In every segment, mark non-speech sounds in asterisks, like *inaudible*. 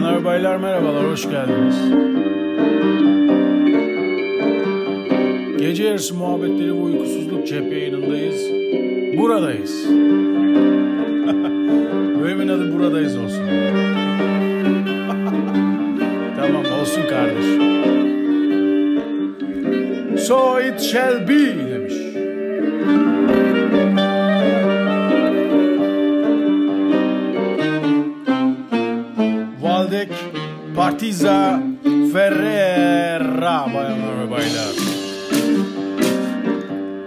Bayanlar baylar merhabalar hoş geldiniz. Gece yarısı muhabbetleri ve uykusuzluk cep yayınındayız. Buradayız. *laughs* Bölümün adı buradayız olsun. *laughs* tamam olsun kardeşim. So it shall be Partiza Ferreira bayanlar ve baylar.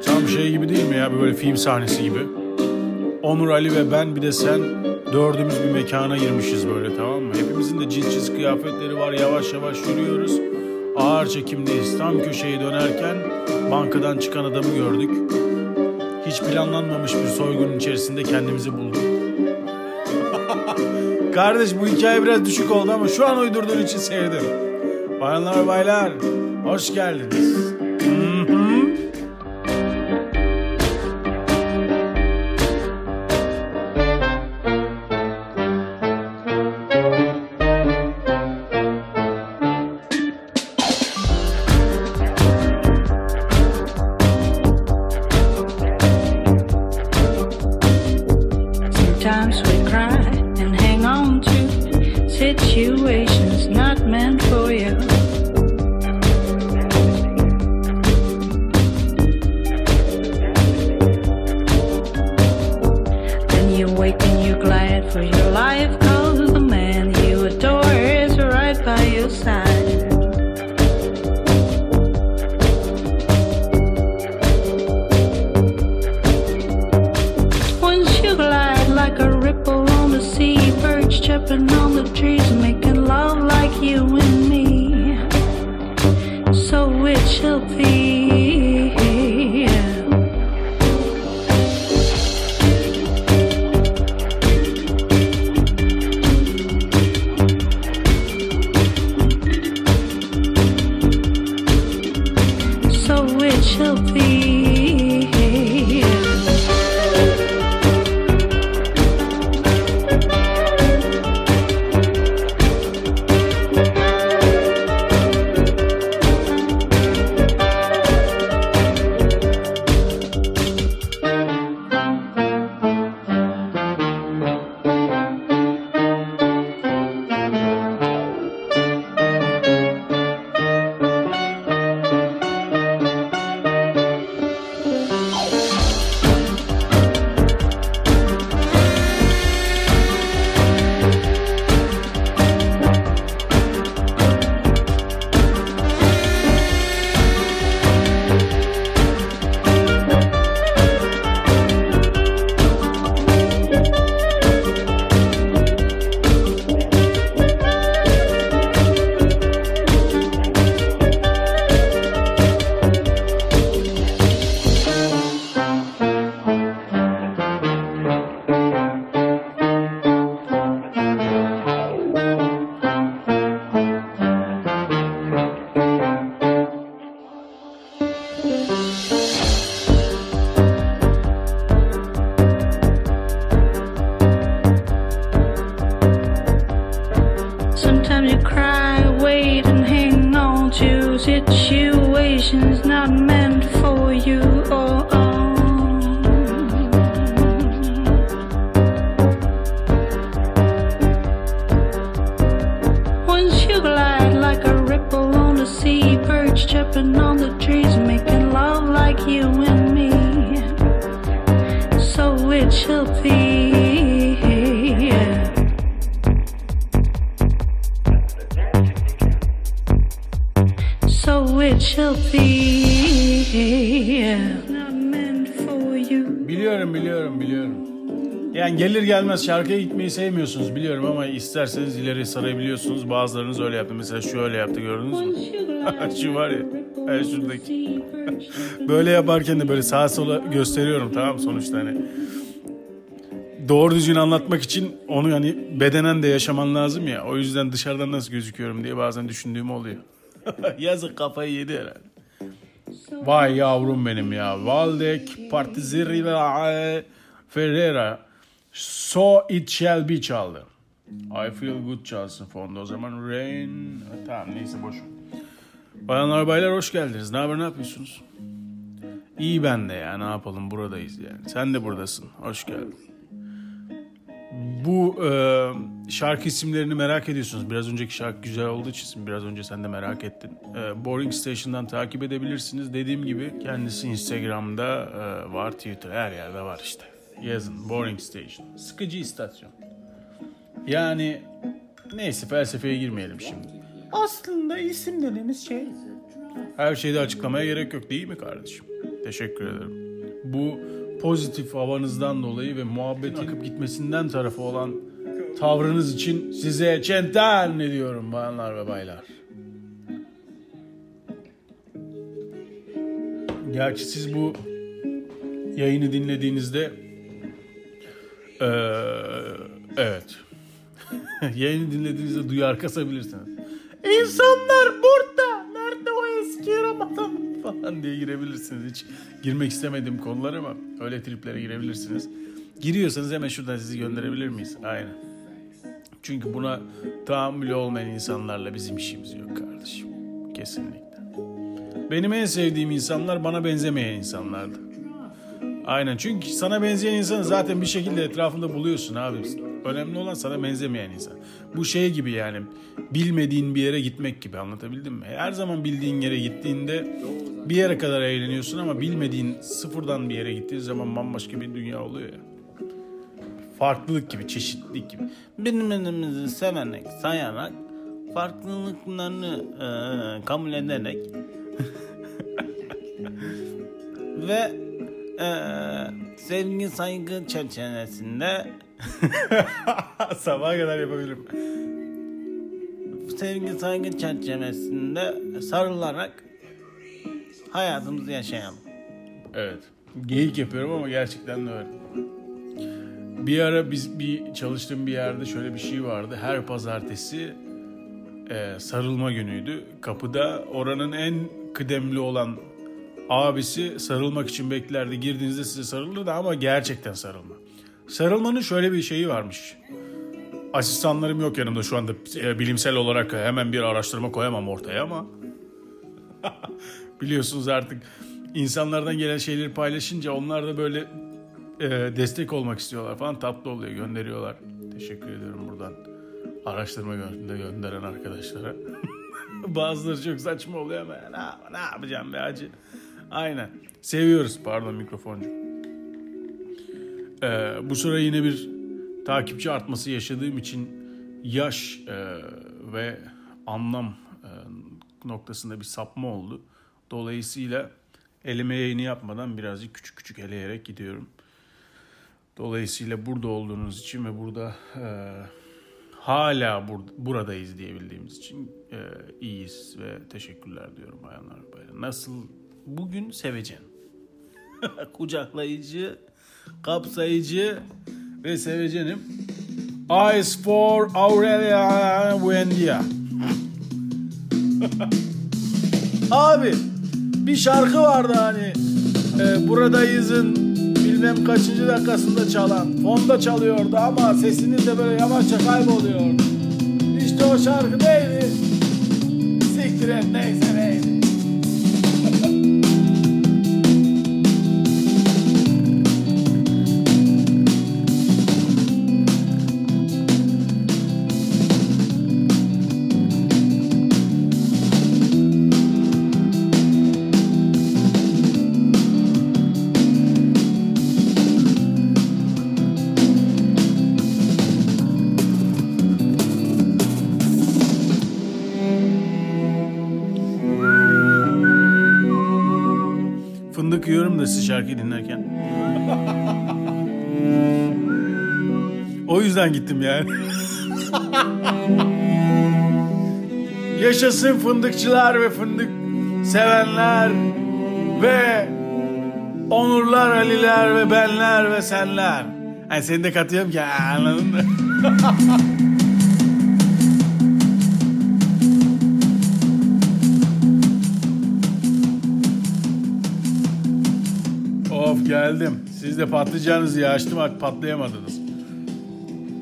Tam şey gibi değil mi ya böyle film sahnesi gibi. Onur Ali ve ben bir de sen dördümüz bir mekana girmişiz böyle tamam mı? Hepimizin de cins cins kıyafetleri var yavaş yavaş yürüyoruz. Ağır çekimdeyiz. Tam köşeyi dönerken bankadan çıkan adamı gördük. Hiç planlanmamış bir soygunun içerisinde kendimizi bulduk. Kardeş bu hikaye biraz düşük oldu ama şu an uydurduğun için sevdim. Bayanlar baylar hoş geldiniz. Hı situations not meant for you. Then you wake and you're glad for your life, you and it shall be. Biliyorum biliyorum biliyorum. Yani gelir gelmez şarkıya gitmeyi sevmiyorsunuz biliyorum ama isterseniz ileri sarabiliyorsunuz. Bazılarınız öyle yaptı. Mesela şu öyle yaptı gördünüz mü? *laughs* Şu var ya, evet, şuradaki. *laughs* Böyle yaparken de böyle sağa sola gösteriyorum tamam sonuçta hani. Doğru düzgün anlatmak için onu yani bedenen de yaşaman lazım ya. O yüzden dışarıdan nasıl gözüküyorum diye bazen düşündüğüm oluyor. *laughs* Yazık kafayı yedi herhalde. Vay yavrum benim ya. Valdek Partizirila Ferreira So It Shall Be çaldı. I Feel Good çalsın fonda o zaman. Rain... Tamam neyse boş. Bayanlar baylar hoş geldiniz. Ne haber ne yapıyorsunuz? İyi ben de ya ne yapalım buradayız yani. Sen de buradasın. Hoş geldin. Bu e, şarkı isimlerini merak ediyorsunuz. Biraz önceki şarkı güzel olduğu için biraz önce sen de merak ettin. E, Boring Station'dan takip edebilirsiniz. Dediğim gibi kendisi Instagram'da e, var, Twitter her yerde var işte. Yazın Boring Station. Sıkıcı istasyon. Yani neyse felsefeye girmeyelim şimdi. Aslında isim dediğimiz şey. Her şeyde açıklamaya gerek yok değil mi kardeşim? Teşekkür ederim. Bu pozitif havanızdan dolayı ve muhabbetin akıp gitmesinden tarafı olan tavrınız için size çenten ne diyorum bayanlar ve baylar. Gerçi siz bu yayını dinlediğinizde eee, evet *laughs* yayını dinlediğinizde duyar kasabilirsiniz. İnsanlar burada. Nerede o eski Ramazan falan diye girebilirsiniz. Hiç girmek istemediğim konular ama öyle triplere girebilirsiniz. Giriyorsanız hemen şuradan sizi gönderebilir miyiz? Aynen. Çünkü buna tahammülü olmayan insanlarla bizim işimiz yok kardeşim. Kesinlikle. Benim en sevdiğim insanlar bana benzemeyen insanlardı. Aynen çünkü sana benzeyen insanı zaten bir şekilde etrafında buluyorsun abi. Önemli olan sana benzemeyen insan. Bu şey gibi yani bilmediğin bir yere gitmek gibi anlatabildim mi? Her zaman bildiğin yere gittiğinde bir yere kadar eğleniyorsun ama bilmediğin sıfırdan bir yere gittiğin zaman bambaşka bir dünya oluyor ya. Farklılık gibi, çeşitlilik gibi. Birbirimizi severek, sayarak, farklılıklarını e, kabul ederek *laughs* ve e, sevgi saygı çerçevesinde *laughs* sabaha kadar yapabilirim. Sevgi saygı çerçevesinde sarılarak hayatımızı yaşayalım. Evet. Geyik yapıyorum ama gerçekten de öyle. Bir ara biz bir çalıştığım bir yerde şöyle bir şey vardı. Her pazartesi e, sarılma günüydü. Kapıda oranın en kıdemli olan abisi sarılmak için beklerdi. Girdiğinizde size sarılırdı ama gerçekten sarılma. Sarılmanın şöyle bir şeyi varmış. Asistanlarım yok yanımda şu anda e, bilimsel olarak hemen bir araştırma koyamam ortaya ama *laughs* biliyorsunuz artık insanlardan gelen şeyleri paylaşınca onlar da böyle e, destek olmak istiyorlar falan tatlı oluyor gönderiyorlar. Teşekkür ediyorum buradan araştırma gö- gönderen arkadaşlara. *laughs* Bazıları çok saçma oluyor ama ne, ne yapacağım be hacı. Aynen. Seviyoruz. Pardon mikrofoncu. Ee, bu sıra yine bir takipçi artması yaşadığım için yaş e, ve anlam e, noktasında bir sapma oldu. Dolayısıyla elime yayını yapmadan birazcık küçük küçük eleyerek gidiyorum. Dolayısıyla burada olduğunuz için ve burada e, hala bur- buradayız diyebildiğimiz için e, iyiyiz ve teşekkürler diyorum bayanlar baylar. Nasıl bugün sevecen. *laughs* Kucaklayıcı, kapsayıcı ve sevecenim. Eyes for Aurelia Buendia. *laughs* Abi bir şarkı vardı hani e, buradayızın bilmem kaçıncı dakikasında çalan fonda çalıyordu ama sesiniz de böyle yavaşça kayboluyordu. İşte o şarkı neydi? Siktir et neyse yüzden gittim yani. Yaşasın fındıkçılar ve fındık sevenler ve Onurlar, Aliler ve benler ve senler. Yani seni de katıyorum ki anladın mı? *laughs* Of geldim. Siz de patlayacağınızı ya açtım patlayamadınız.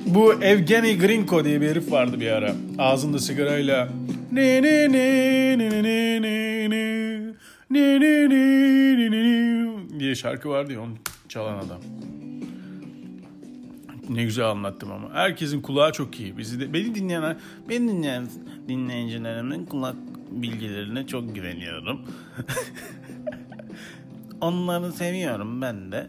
Bu Evgeny Grinko diye bir herif vardı bir ara. Ağzında sigarayla ne ne ne ne ne ne ne ne ne ne ne ne ne diye şarkı vardı ya onu çalan adam. Ne güzel anlattım ama. Herkesin kulağı çok iyi. Bizi de, beni dinleyen, beni dinleyen dinleyicilerimin kulak bilgilerine çok güveniyorum. Onları seviyorum ben de.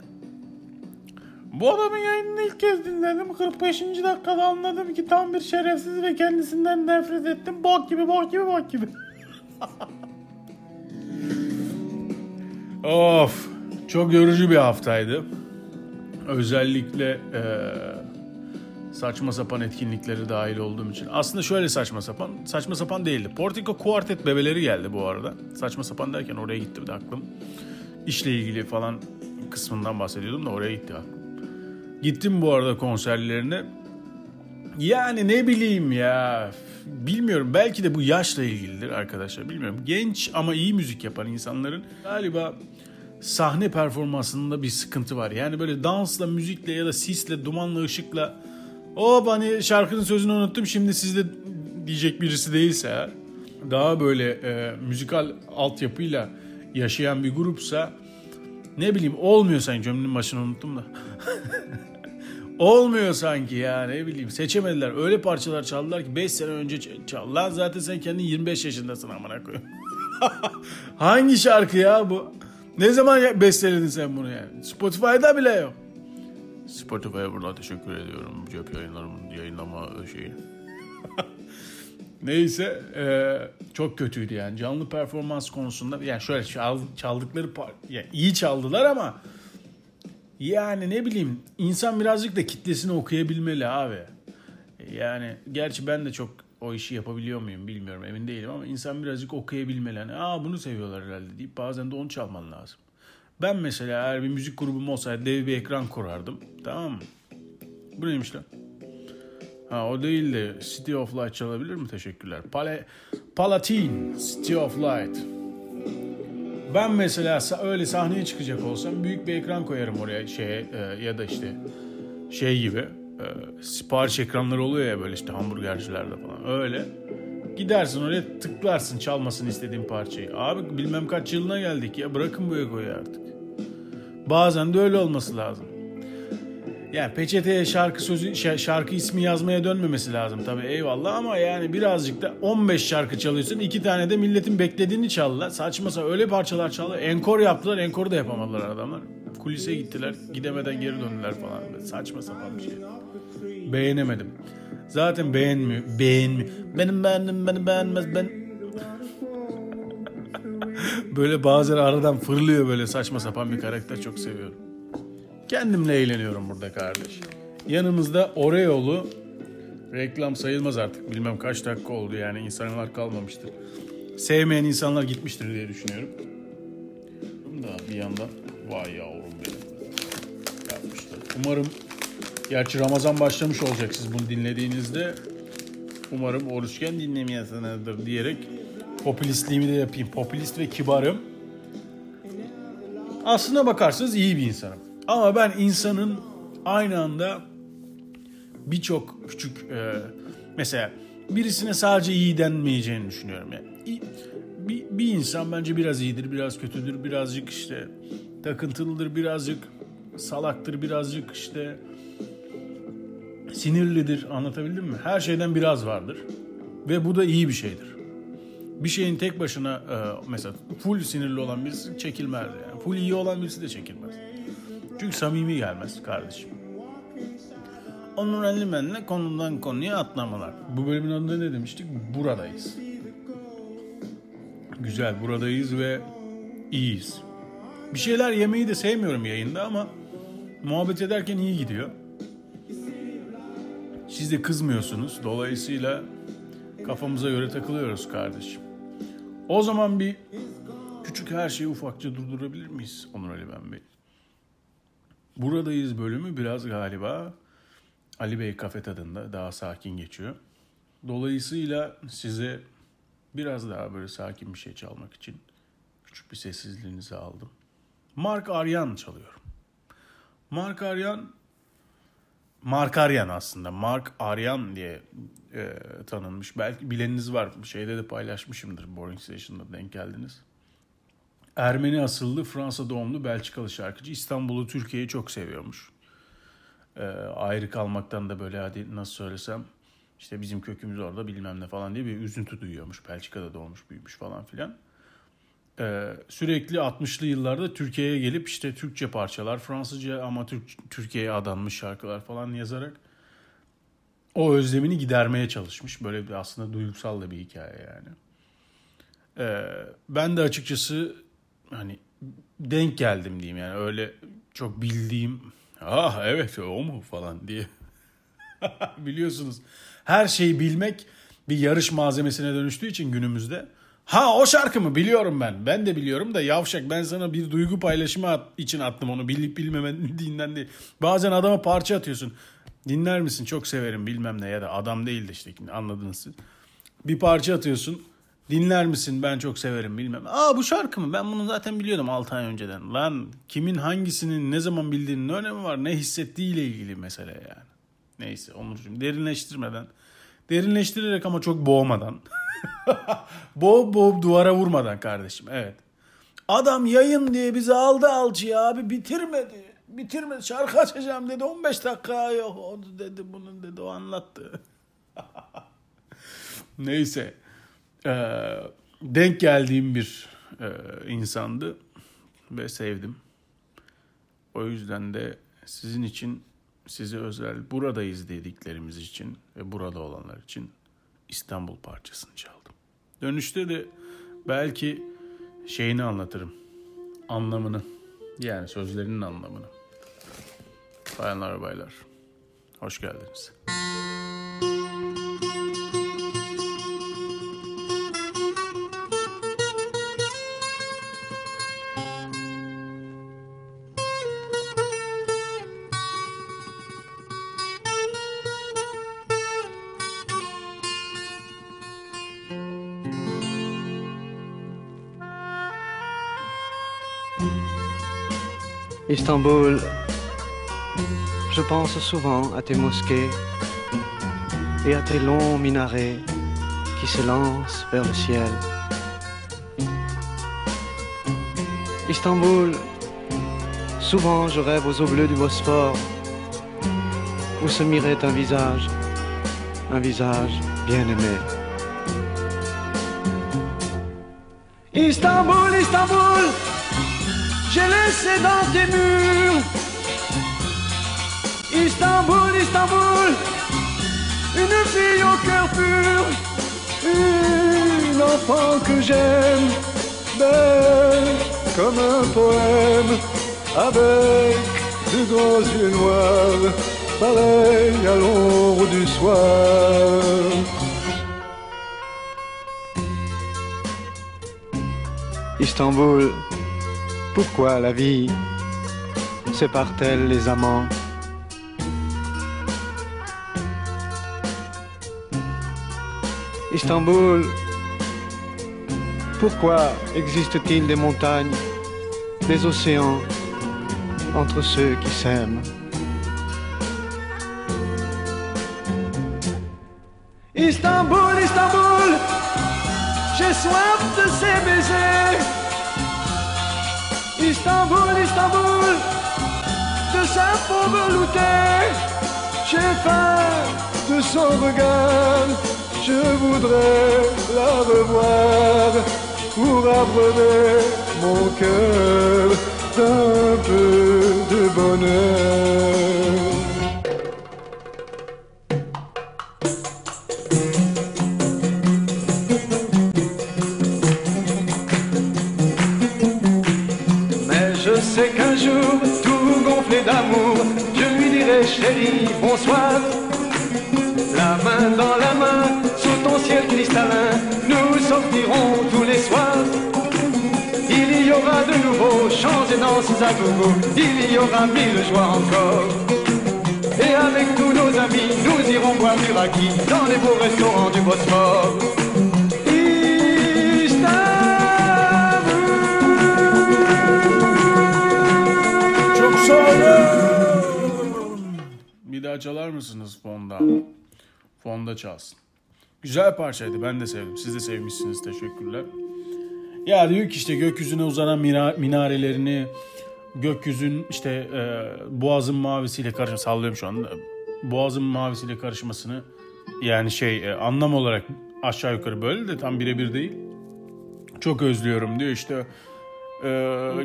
Bu adamın yayınını ilk kez dinledim. 45. dakikada anladım ki tam bir şerefsiz ve kendisinden nefret ettim. Bok gibi, bok gibi, bok gibi. *laughs* of. Çok yorucu bir haftaydı. Özellikle eee, saçma sapan etkinlikleri dahil olduğum için. Aslında şöyle saçma sapan, saçma sapan değildi. Portico Quartet bebeleri geldi bu arada. Saçma sapan derken oraya gitti bir de aklım. İşle ilgili falan kısmından bahsediyordum da oraya gitti aklım. Gittim bu arada konserlerine. Yani ne bileyim ya. Bilmiyorum. Belki de bu yaşla ilgilidir arkadaşlar. Bilmiyorum. Genç ama iyi müzik yapan insanların galiba sahne performansında bir sıkıntı var. Yani böyle dansla, müzikle ya da sisle, dumanla, ışıkla o hani şarkının sözünü unuttum şimdi sizde diyecek birisi değilse eğer daha böyle e, müzikal altyapıyla yaşayan bir grupsa ne bileyim olmuyor sanki cümlenin başını unuttum da. *laughs* Olmuyor sanki ya ne bileyim seçemediler. Öyle parçalar çaldılar ki 5 sene önce çal. Lan zaten sen kendin 25 yaşındasın amına koyayım. *laughs* Hangi şarkı ya bu? Ne zaman besteledin sen bunu yani? Spotify'da bile yok. Spotify'a buradan teşekkür ediyorum. Cep yayınlarımın yayınlama şeyi. *laughs* Neyse e, çok kötüydü yani canlı performans konusunda yani şöyle çal, çaldıkları yani iyi çaldılar ama yani ne bileyim insan birazcık da kitlesini okuyabilmeli abi. Yani gerçi ben de çok o işi yapabiliyor muyum bilmiyorum emin değilim ama insan birazcık okuyabilmeli. Hani aa bunu seviyorlar herhalde deyip bazen de onu çalman lazım. Ben mesela eğer bir müzik grubum olsaydı dev bir ekran kurardım. Tamam mı? Bu neymiş lan? Ha o değil de City of Light çalabilir mi? Teşekkürler. Pale, Palatine, City of Light. Ben mesela öyle sahneye çıkacak olsam büyük bir ekran koyarım oraya şeye e, ya da işte şey gibi e, sipariş ekranları oluyor ya böyle işte hamburgercilerde falan öyle. Gidersin oraya tıklarsın çalmasını istediğin parçayı. Abi bilmem kaç yılına geldik ya bırakın bu egoyu artık. Bazen de öyle olması lazım. Yani peçeteye şarkı sözü şa- şarkı ismi yazmaya dönmemesi lazım tabii eyvallah ama yani birazcık da 15 şarkı çalıyorsun. iki tane de milletin beklediğini çaldılar. Saçma sapan öyle parçalar çaldılar. Enkor yaptılar. Enkoru da yapamadılar adamlar. Kulise gittiler. Gidemeden geri döndüler falan. Böyle Saçma sapan bir şey. Beğenemedim. Zaten beğenmiyor. Beğenmiyor. Benim beğendim beni beğenmez ben. *laughs* böyle bazen aradan fırlıyor böyle saçma sapan bir karakter çok seviyorum. Kendimle eğleniyorum burada kardeş. Yanımızda Oreo'lu reklam sayılmaz artık. Bilmem kaç dakika oldu yani insanlar kalmamıştır. Sevmeyen insanlar gitmiştir diye düşünüyorum. Da bir yandan vay yavrum benim. Yapmışlar. Umarım gerçi Ramazan başlamış olacak siz bunu dinlediğinizde. Umarım oruçken dinlemiyorsunuzdur diyerek popülistliğimi de yapayım. Popülist ve kibarım. Aslına bakarsanız iyi bir insanım. Ama ben insanın aynı anda birçok küçük e, mesela birisine sadece iyi denmeyeceğini düşünüyorum. Yani bir, bir insan bence biraz iyidir, biraz kötüdür, birazcık işte takıntılıdır, birazcık salaktır, birazcık işte sinirlidir. Anlatabildim mi? Her şeyden biraz vardır. Ve bu da iyi bir şeydir. Bir şeyin tek başına e, mesela full sinirli olan birisi çekilmez yani. Full iyi olan birisi de çekilmez. Çünkü samimi gelmez kardeşim. Onur Alimen'le konudan konuya atlamalar. Bu bölümün adında ne demiştik? Buradayız. Güzel buradayız ve iyiyiz. Bir şeyler yemeyi de sevmiyorum yayında ama muhabbet ederken iyi gidiyor. Siz de kızmıyorsunuz. Dolayısıyla kafamıza göre takılıyoruz kardeşim. O zaman bir küçük her şeyi ufakça durdurabilir miyiz Onur Ali Ben Bey? Buradayız bölümü biraz galiba Ali Bey kafe tadında daha sakin geçiyor. Dolayısıyla size biraz daha böyle sakin bir şey çalmak için küçük bir sessizliğinizi aldım. Mark Aryan çalıyorum. Mark Aryan Mark Aryan aslında. Mark Aryan diye e, tanınmış. Belki bileniniz var. Şeyde de paylaşmışımdır. Boring Station'da denk geldiniz. Ermeni asıllı Fransa doğumlu Belçikalı şarkıcı. İstanbul'u Türkiye'yi çok seviyormuş. E, ayrı kalmaktan da böyle hadi nasıl söylesem işte bizim kökümüz orada bilmem ne falan diye bir üzüntü duyuyormuş. Belçika'da doğmuş büyümüş falan filan. Ee, sürekli 60'lı yıllarda Türkiye'ye gelip işte Türkçe parçalar, Fransızca ama Türk, Türkiye'ye adanmış şarkılar falan yazarak o özlemini gidermeye çalışmış. Böyle bir aslında duygusal da bir hikaye yani. Ee, ben de açıkçası hani denk geldim diyeyim yani öyle çok bildiğim ah evet o mu falan diye *laughs* biliyorsunuz her şeyi bilmek bir yarış malzemesine dönüştüğü için günümüzde Ha o şarkı mı biliyorum ben. Ben de biliyorum da yavşak ben sana bir duygu paylaşımı at, için attım onu. Bilip bilmemediğinden *laughs* değil. Bazen adama parça atıyorsun. Dinler misin? Çok severim bilmem ne ya da adam değildi işte anladınız siz. Bir parça atıyorsun. Dinler misin? Ben çok severim bilmem. Aa bu şarkı mı? Ben bunu zaten biliyordum 6 ay önceden. Lan kimin hangisinin ne zaman bildiğinin ne önemi var? Ne hissettiğiyle ilgili mesele yani. Neyse Onurcuğum derinleştirmeden. Derinleştirerek ama çok boğmadan. *laughs* boğup boğup duvara vurmadan kardeşim. Evet. Adam yayın diye bizi aldı alçıya abi bitirmedi. Bitirmedi. Şarkı açacağım dedi. 15 dakika yok. Dedi bunun dedi. O anlattı. *laughs* Neyse. Ee, denk geldiğim bir e, insandı. Ve sevdim. O yüzden de sizin için size özel buradayız dediklerimiz için ve burada olanlar için İstanbul parçasını çaldım. Dönüşte de belki şeyini anlatırım. Anlamını. Yani sözlerinin anlamını. Bayanlar baylar. Hoş geldiniz. Istanbul, je pense souvent à tes mosquées et à tes longs minarets qui se lancent vers le ciel. Istanbul, souvent je rêve aux eaux bleues du Bosphore où se mirait un visage, un visage bien aimé. Istanbul, Istanbul, j'ai laissé dans tes murs. Istanbul, Istanbul, une fille au cœur pur, une enfant que j'aime, belle comme un poème, avec de grands yeux noirs, pareil à l'ombre du soir. Istanbul, pourquoi la vie sépare-t-elle les amants Istanbul, pourquoi existe-t-il des montagnes, des océans entre ceux qui s'aiment Istanbul, Istanbul, j'ai soif de ces baisers. Istanbul, Istanbul, de sa peau veloutée. J'ai faim de son regard, je voudrais la revoir pour abreuver mon cœur d'un peu de bonheur. Danses à gogo, il y aura mille joies encore. Et avec tous nos amis, nous irons boire du raki dans les beaux restaurants du Bosphore. Istanbul. Çok olun. Bir daha çalar mısınız fonda? Fonda çalsın. Güzel parçaydı. Ben de sevdim. Siz de sevmişsiniz. Teşekkürler. Ya diyor ki işte gökyüzüne uzanan mina- minarelerini gökyüzün işte e, boğazın mavisiyle karışma sallıyorum şu anda. Boğazın mavisiyle karışmasını yani şey e, anlam olarak aşağı yukarı böyle de tam birebir değil. Çok özlüyorum diyor işte e,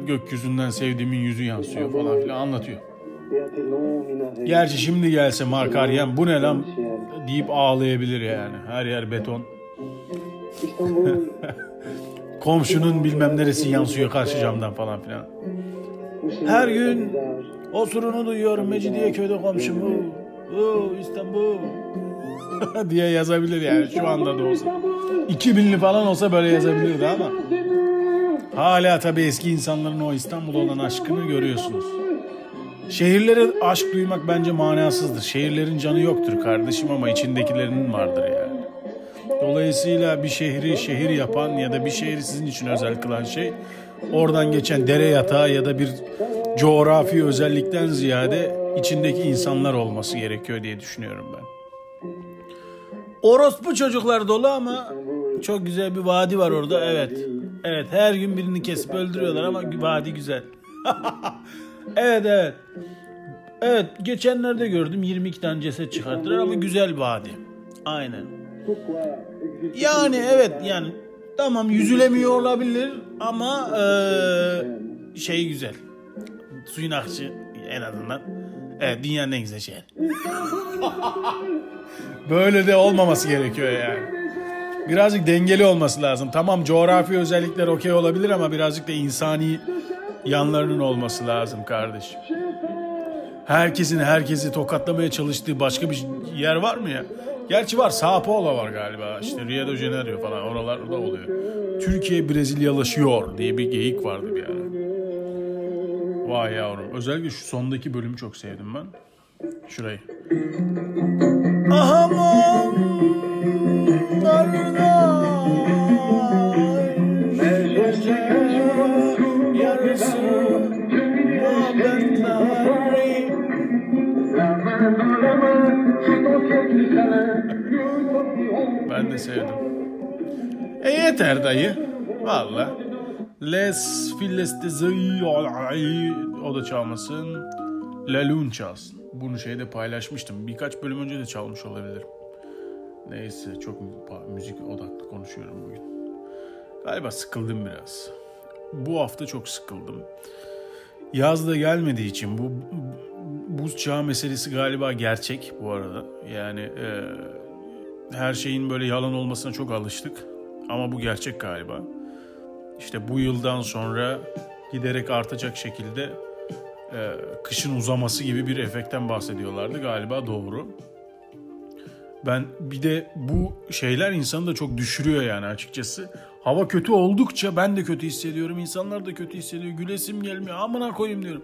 gökyüzünden sevdiğimin yüzü yansıyor falan filan anlatıyor. Gerçi şimdi gelse Mark Aryen bu ne lan deyip ağlayabilir yani. Her yer beton. *laughs* Komşunun bilmem neresi yansıyor karşı camdan falan filan. Her gün osurunu duyuyorum Mecidiyeköy'de komşumu. Oo, İstanbul. *laughs* diye yazabilir yani şu anda da olsa. 2000'li falan olsa böyle yazabilirdi ama. Hala tabii eski insanların o İstanbul'a olan aşkını görüyorsunuz. Şehirlere aşk duymak bence manasızdır. Şehirlerin canı yoktur kardeşim ama içindekilerinin vardır yani. Dolayısıyla bir şehri şehir yapan ya da bir şehri sizin için özel kılan şey oradan geçen dere yatağı ya da bir coğrafi özellikten ziyade içindeki insanlar olması gerekiyor diye düşünüyorum ben. Orospu çocuklar dolu ama çok güzel bir vadi var orada evet. Evet her gün birini kesip öldürüyorlar ama vadi güzel. *laughs* evet evet. Evet geçenlerde gördüm 22 tane ceset çıkarttılar ama güzel vadi. Aynen. Yani evet yani tamam yüzülemiyor olabilir ama eee, şey güzel. Suyun akışı en azından. Evet dünyanın en güzel şehri. *laughs* Böyle de olmaması gerekiyor yani. Birazcık dengeli olması lazım. Tamam coğrafi özellikler okey olabilir ama birazcık da insani yanlarının olması lazım kardeşim. Herkesin herkesi tokatlamaya çalıştığı başka bir yer var mı ya? Gerçi var. Sao Paulo var galiba. İşte Rio de Janeiro falan oralarda oluyor. Türkiye Brezilyalaşıyor diye bir geyik vardı bir ara. Vay yavrum. Özellikle şu sondaki bölümü çok sevdim ben. Şurayı. Ahamam yarısı muhabbetleri Ben de sevdim. E yeter dayı. Valla. Les files de zıy o da çalmasın. La Lune çalsın. Bunu şeyde paylaşmıştım. Birkaç bölüm önce de çalmış olabilirim. Neyse çok mü- müzik odaklı konuşuyorum bugün. Galiba sıkıldım biraz. Bu hafta çok sıkıldım. Yaz da gelmediği için bu- buz çağı meselesi galiba gerçek bu arada. Yani e, her şeyin böyle yalan olmasına çok alıştık. Ama bu gerçek galiba. İşte bu yıldan sonra giderek artacak şekilde e, kışın uzaması gibi bir efektten bahsediyorlardı. Galiba doğru. Ben bir de bu şeyler insanı da çok düşürüyor yani açıkçası. Hava kötü oldukça ben de kötü hissediyorum. İnsanlar da kötü hissediyor. Gülesim gelmiyor. Amına koyayım diyorum.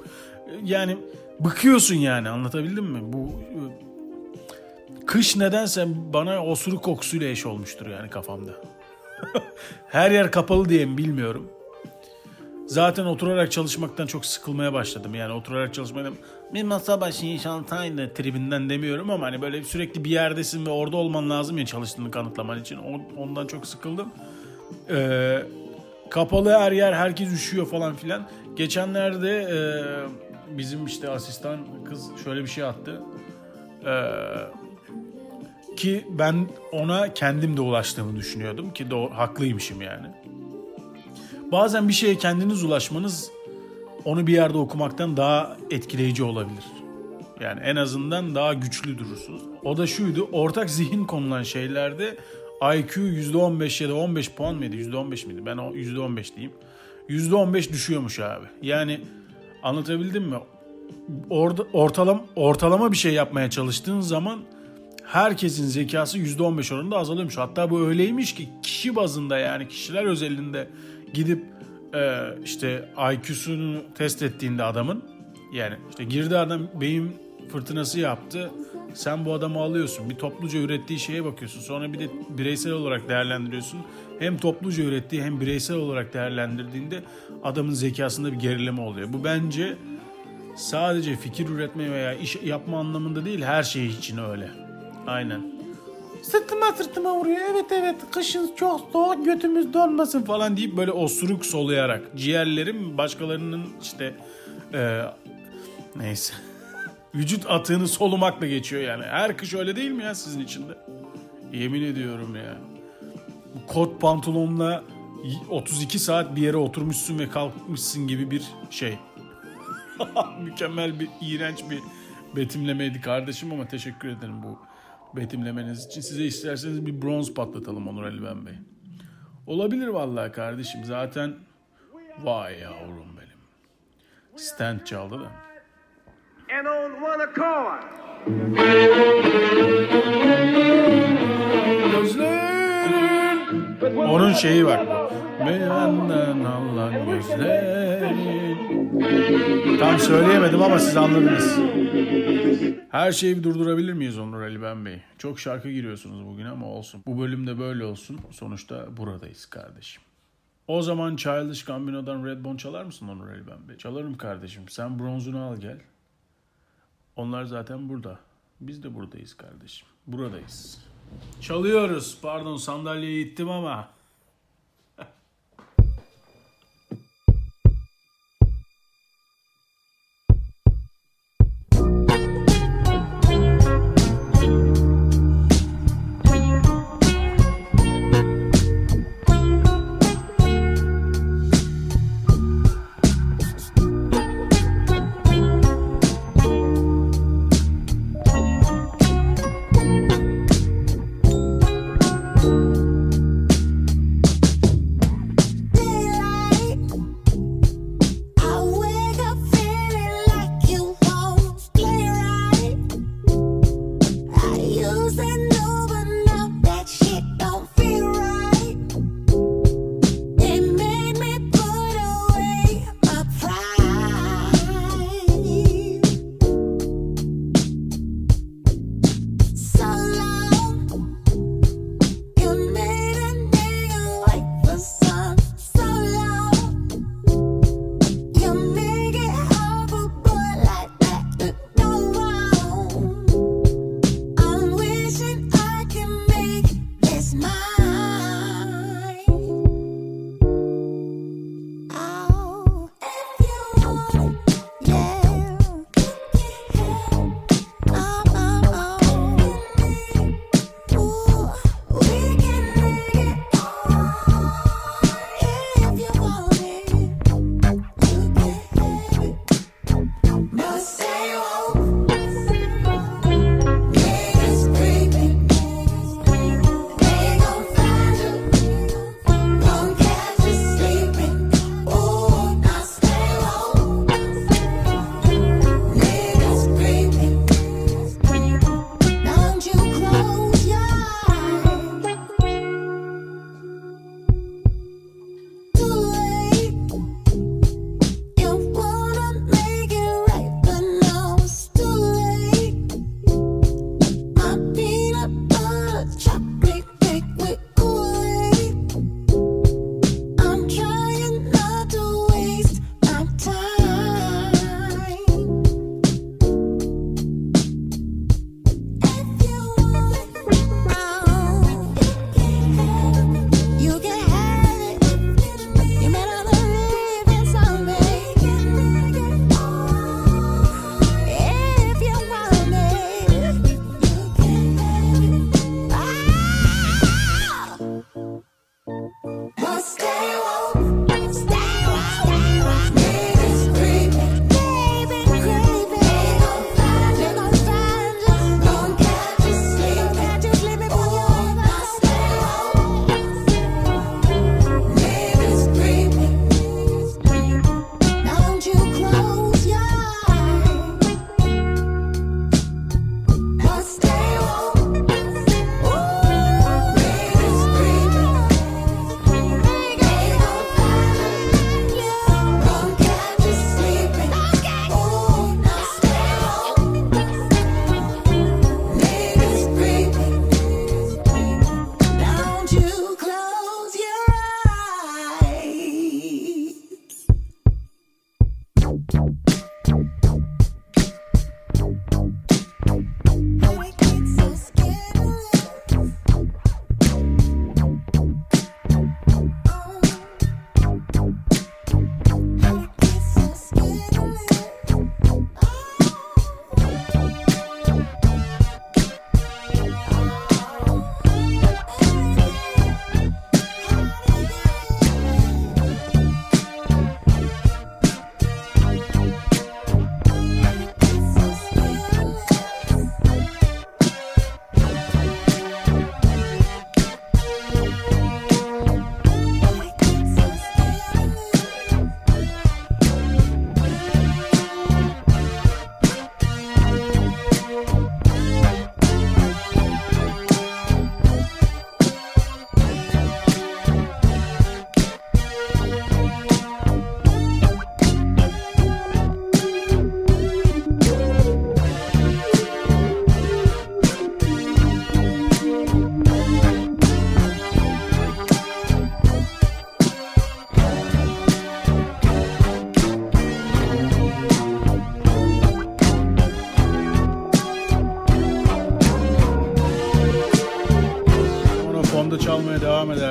E, Yani bıkıyorsun yani anlatabildim mi? Bu e, kış nedense bana osuruk kokusuyla eş olmuştur yani kafamda. *laughs* Her yer kapalı diye mi bilmiyorum. Zaten oturarak çalışmaktan çok sıkılmaya başladım. Yani oturarak çalışmaya bir masa başı inşaatayla tribinden demiyorum ama hani böyle sürekli bir yerdesin ve orada olman lazım ya çalıştığını kanıtlaman için. Ondan çok sıkıldım. Ee, kapalı her yer herkes üşüyor falan filan. Geçenlerde e, bizim işte asistan kız şöyle bir şey attı. Ee, ki ben ona kendim de ulaştığımı düşünüyordum ki doğru, haklıymışım yani. Bazen bir şeye kendiniz ulaşmanız onu bir yerde okumaktan daha etkileyici olabilir. Yani en azından daha güçlü durursunuz. O da şuydu. Ortak zihin konulan şeylerde IQ %15 ya da 15 puan mıydı? %15 miydi? Ben o %15 diyeyim. %15 düşüyormuş abi. Yani anlatabildim mi? Orada ortalama ortalama bir şey yapmaya çalıştığın zaman herkesin zekası %15 oranında azalıyormuş. Hatta bu öyleymiş ki kişi bazında yani kişiler özelinde gidip e, işte IQ'sunu test ettiğinde adamın yani işte girdi adam beyin fırtınası yaptı. Sen bu adamı alıyorsun. Bir topluca ürettiği şeye bakıyorsun. Sonra bir de bireysel olarak değerlendiriyorsun. Hem topluca ürettiği hem bireysel olarak değerlendirdiğinde adamın zekasında bir gerileme oluyor. Bu bence Sadece fikir üretme veya iş yapma anlamında değil her şey için öyle. Aynen. Sırtıma sırtıma vuruyor. Evet evet kışın çok soğuk götümüz donmasın falan deyip böyle osuruk soluyarak. Ciğerlerim başkalarının işte e, neyse. Vücut atığını solumakla geçiyor yani. Her kış öyle değil mi ya sizin için de? Yemin ediyorum ya. Kot pantolonla 32 saat bir yere oturmuşsun ve kalkmışsın gibi bir şey. *laughs* Mükemmel bir, iğrenç bir betimlemeydi kardeşim ama teşekkür ederim bu betimlemeniz için. Size isterseniz bir bronz patlatalım Onur Ali Ben Bey. Olabilir vallahi kardeşim. Zaten vay yavrum benim. Stand çaldı da. And on one accord. Onun şeyi var. Benden alan gözlerin. Tam söyleyemedim ama siz anladınız. Her şeyi bir durdurabilir miyiz Onur Ali Ben Bey? Çok şarkı giriyorsunuz bugün ama olsun. Bu bölümde böyle olsun. Sonuçta buradayız kardeşim. O zaman Childish Gambino'dan Redbone çalar mısın Onur Ali Ben Bey? Çalarım kardeşim. Sen bronzunu al gel. Onlar zaten burada. Biz de buradayız kardeşim. Buradayız. Çalıyoruz. Pardon sandalyeyi ittim ama.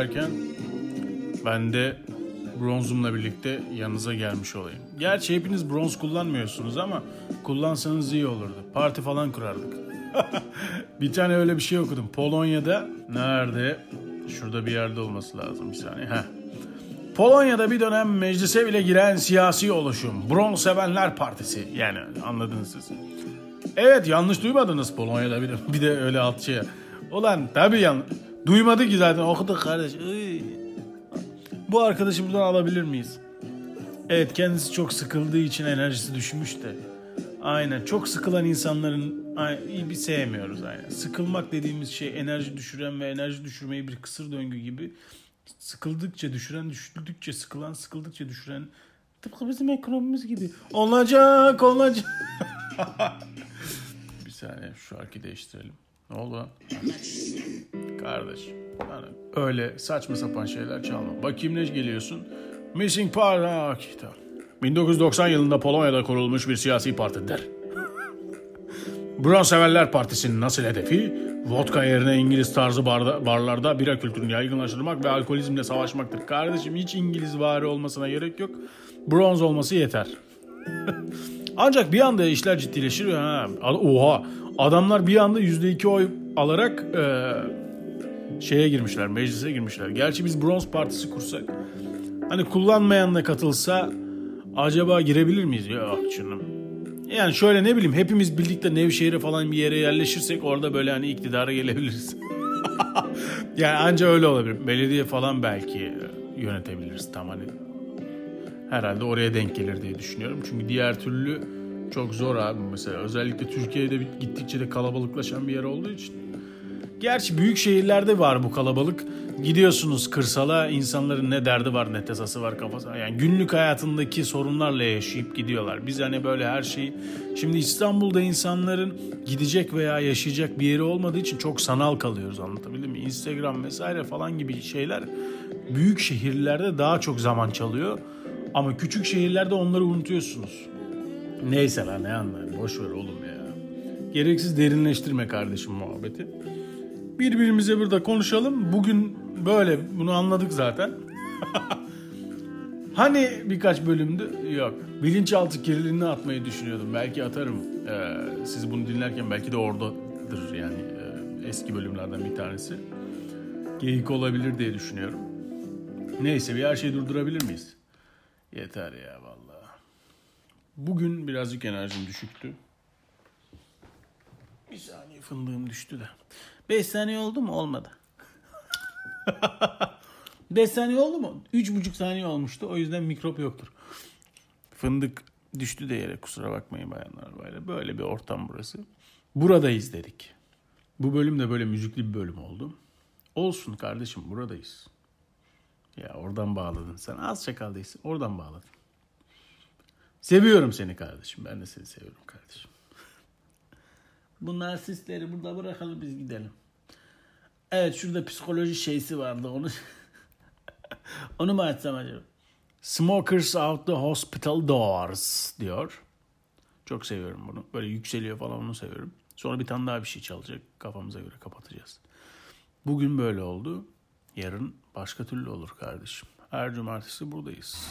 Devam ederken ben de bronzumla birlikte yanınıza gelmiş olayım. Gerçi hepiniz bronz kullanmıyorsunuz ama kullansanız iyi olurdu. Parti falan kurardık. *laughs* bir tane öyle bir şey okudum. Polonya'da nerede? Şurada bir yerde olması lazım bir saniye. Heh. Polonya'da bir dönem meclise bile giren siyasi oluşum. Bronz Sevenler Partisi. Yani anladınız siz. Evet yanlış duymadınız Polonya'da bir de, bir de öyle alt şey. Ulan tabii yan duymadı ki zaten okuduk kardeş. Iy. Bu arkadaşı buradan alabilir miyiz? Evet kendisi çok sıkıldığı için enerjisi düşmüş de. Aynen çok sıkılan insanların iyi bir sevmiyoruz aynen. Sıkılmak dediğimiz şey enerji düşüren ve enerji düşürmeyi bir kısır döngü gibi sıkıldıkça düşüren, düşürdükçe sıkılan, sıkıldıkça düşüren tıpkı bizim ekonomimiz gibi. Olacak, olacak. *laughs* bir saniye şu şarkıyı değiştirelim. Ne oldu lan? Kardeş. Yani öyle saçma sapan şeyler çalma. Bakayım ne geliyorsun? Missing Part. Ha, kitap. 1990 yılında Polonya'da kurulmuş bir siyasi partidir. *laughs* Bronz Severler Partisi'nin nasıl hedefi? Vodka yerine İngiliz tarzı barda, barlarda bira kültürünü yaygınlaştırmak ve alkolizmle savaşmaktır. Kardeşim hiç İngiliz vari olmasına gerek yok. Bronz olması yeter. *laughs* Ancak bir anda işler ciddileşir. Ha, oha adamlar bir anda %2 oy alarak e, şeye girmişler, meclise girmişler. Gerçi biz bronz partisi kursak hani kullanmayan da katılsa acaba girebilir miyiz? Yok canım. Yani şöyle ne bileyim hepimiz birlikte Nevşehir'e falan bir yere yerleşirsek orada böyle hani iktidara gelebiliriz. *laughs* yani anca öyle olabilir. Belediye falan belki yönetebiliriz tam hani. Herhalde oraya denk gelir diye düşünüyorum. Çünkü diğer türlü çok zor abi mesela. Özellikle Türkiye'de gittikçe de kalabalıklaşan bir yer olduğu için. Gerçi büyük şehirlerde var bu kalabalık. Gidiyorsunuz kırsala insanların ne derdi var ne tasası var kafası. Yani günlük hayatındaki sorunlarla yaşayıp gidiyorlar. Biz hani böyle her şeyi... Şimdi İstanbul'da insanların gidecek veya yaşayacak bir yeri olmadığı için çok sanal kalıyoruz anlatabildim mi? Instagram vesaire falan gibi şeyler büyük şehirlerde daha çok zaman çalıyor. Ama küçük şehirlerde onları unutuyorsunuz. Neyse lan ne anlar boş ver oğlum ya. Gereksiz derinleştirme kardeşim muhabbeti. Birbirimize burada konuşalım. Bugün böyle bunu anladık zaten. *laughs* hani birkaç bölümdü? Yok. Bilinçaltı kirliliğini atmayı düşünüyordum. Belki atarım. Ee, siz bunu dinlerken belki de oradadır yani e, eski bölümlerden bir tanesi. Geyik olabilir diye düşünüyorum. Neyse bir her şeyi durdurabilir miyiz? Yeter ya. Bugün birazcık enerjim düşüktü. Bir saniye fındığım düştü de. 5 saniye oldu mu? Olmadı. *laughs* 5 saniye oldu mu? 3,5 saniye olmuştu. O yüzden mikrop yoktur. Fındık düştü de yere kusura bakmayın bayanlar böyle. Böyle bir ortam burası. Buradayız dedik. Bu bölüm de böyle müzikli bir bölüm oldu. Olsun kardeşim buradayız. Ya oradan bağladın sen. Az çakal değilsin. Oradan bağladın. Seviyorum seni kardeşim. Ben de seni seviyorum kardeşim. *laughs* Bu narsistleri burada bırakalım biz gidelim. Evet şurada psikoloji şeysi vardı onu. *laughs* onu mu açsam acaba? Smokers out the hospital doors diyor. Çok seviyorum bunu. Böyle yükseliyor falan onu seviyorum. Sonra bir tane daha bir şey çalacak. Kafamıza göre kapatacağız. Bugün böyle oldu. Yarın başka türlü olur kardeşim. Her cumartesi buradayız.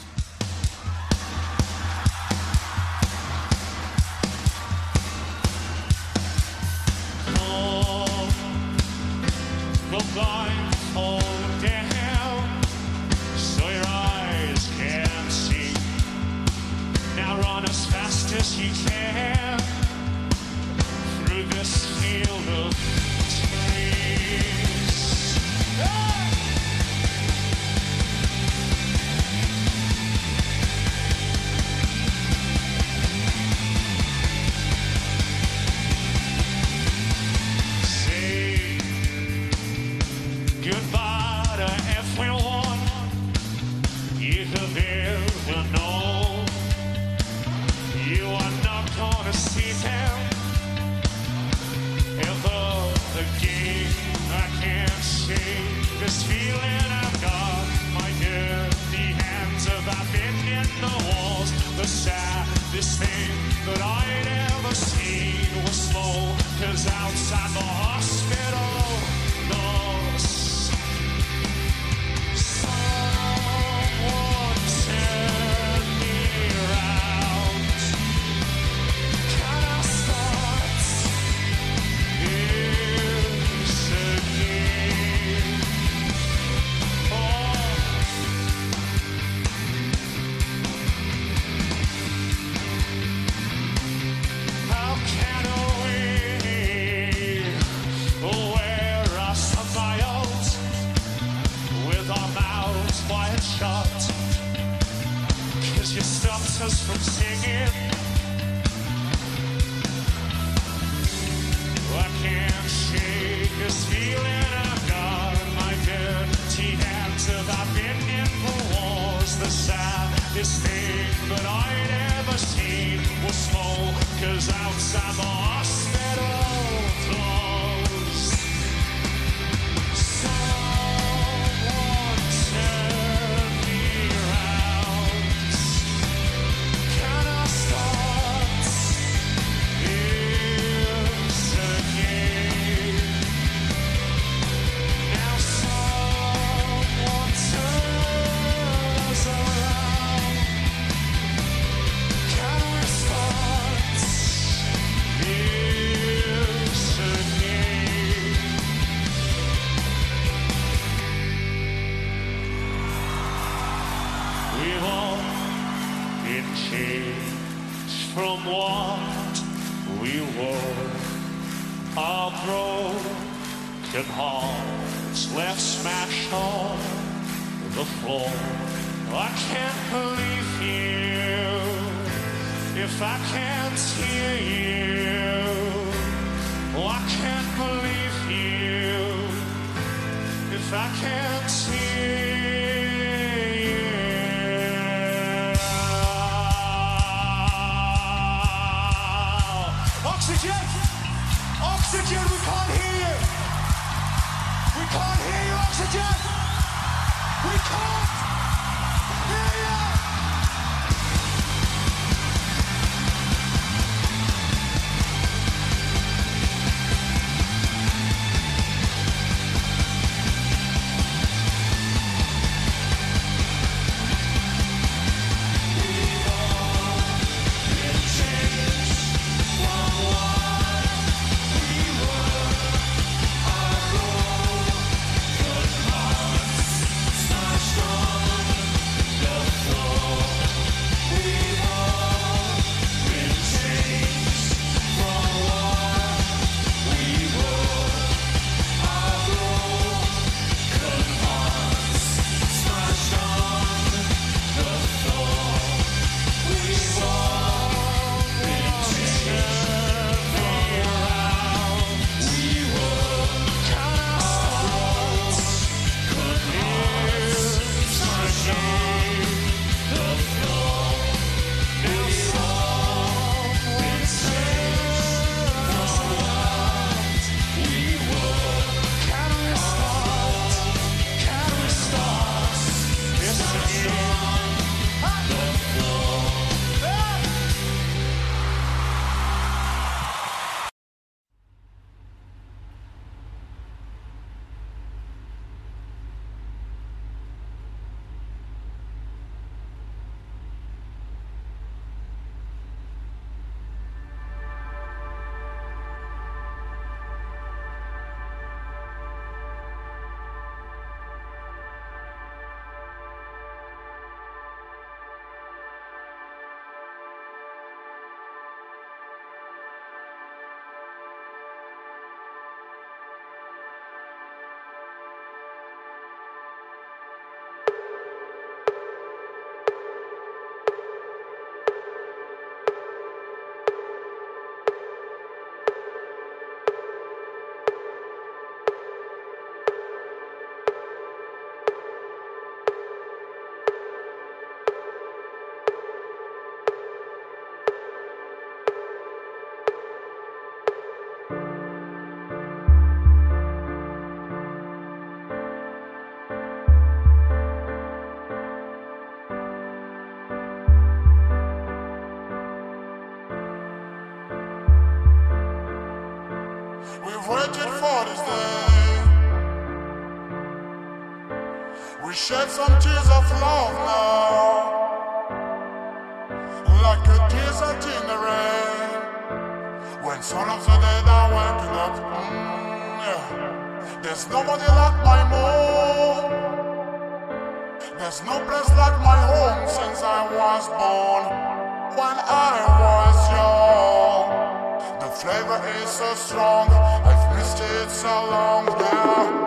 Have I've been in for wars. The saddest thing that I'd ever seen was smokers outside the hospital can't hear you, oxygen! We can't nobody like my mom. There's no place like my home since I was born. When I was young, the flavor is so strong. I've missed it so long now.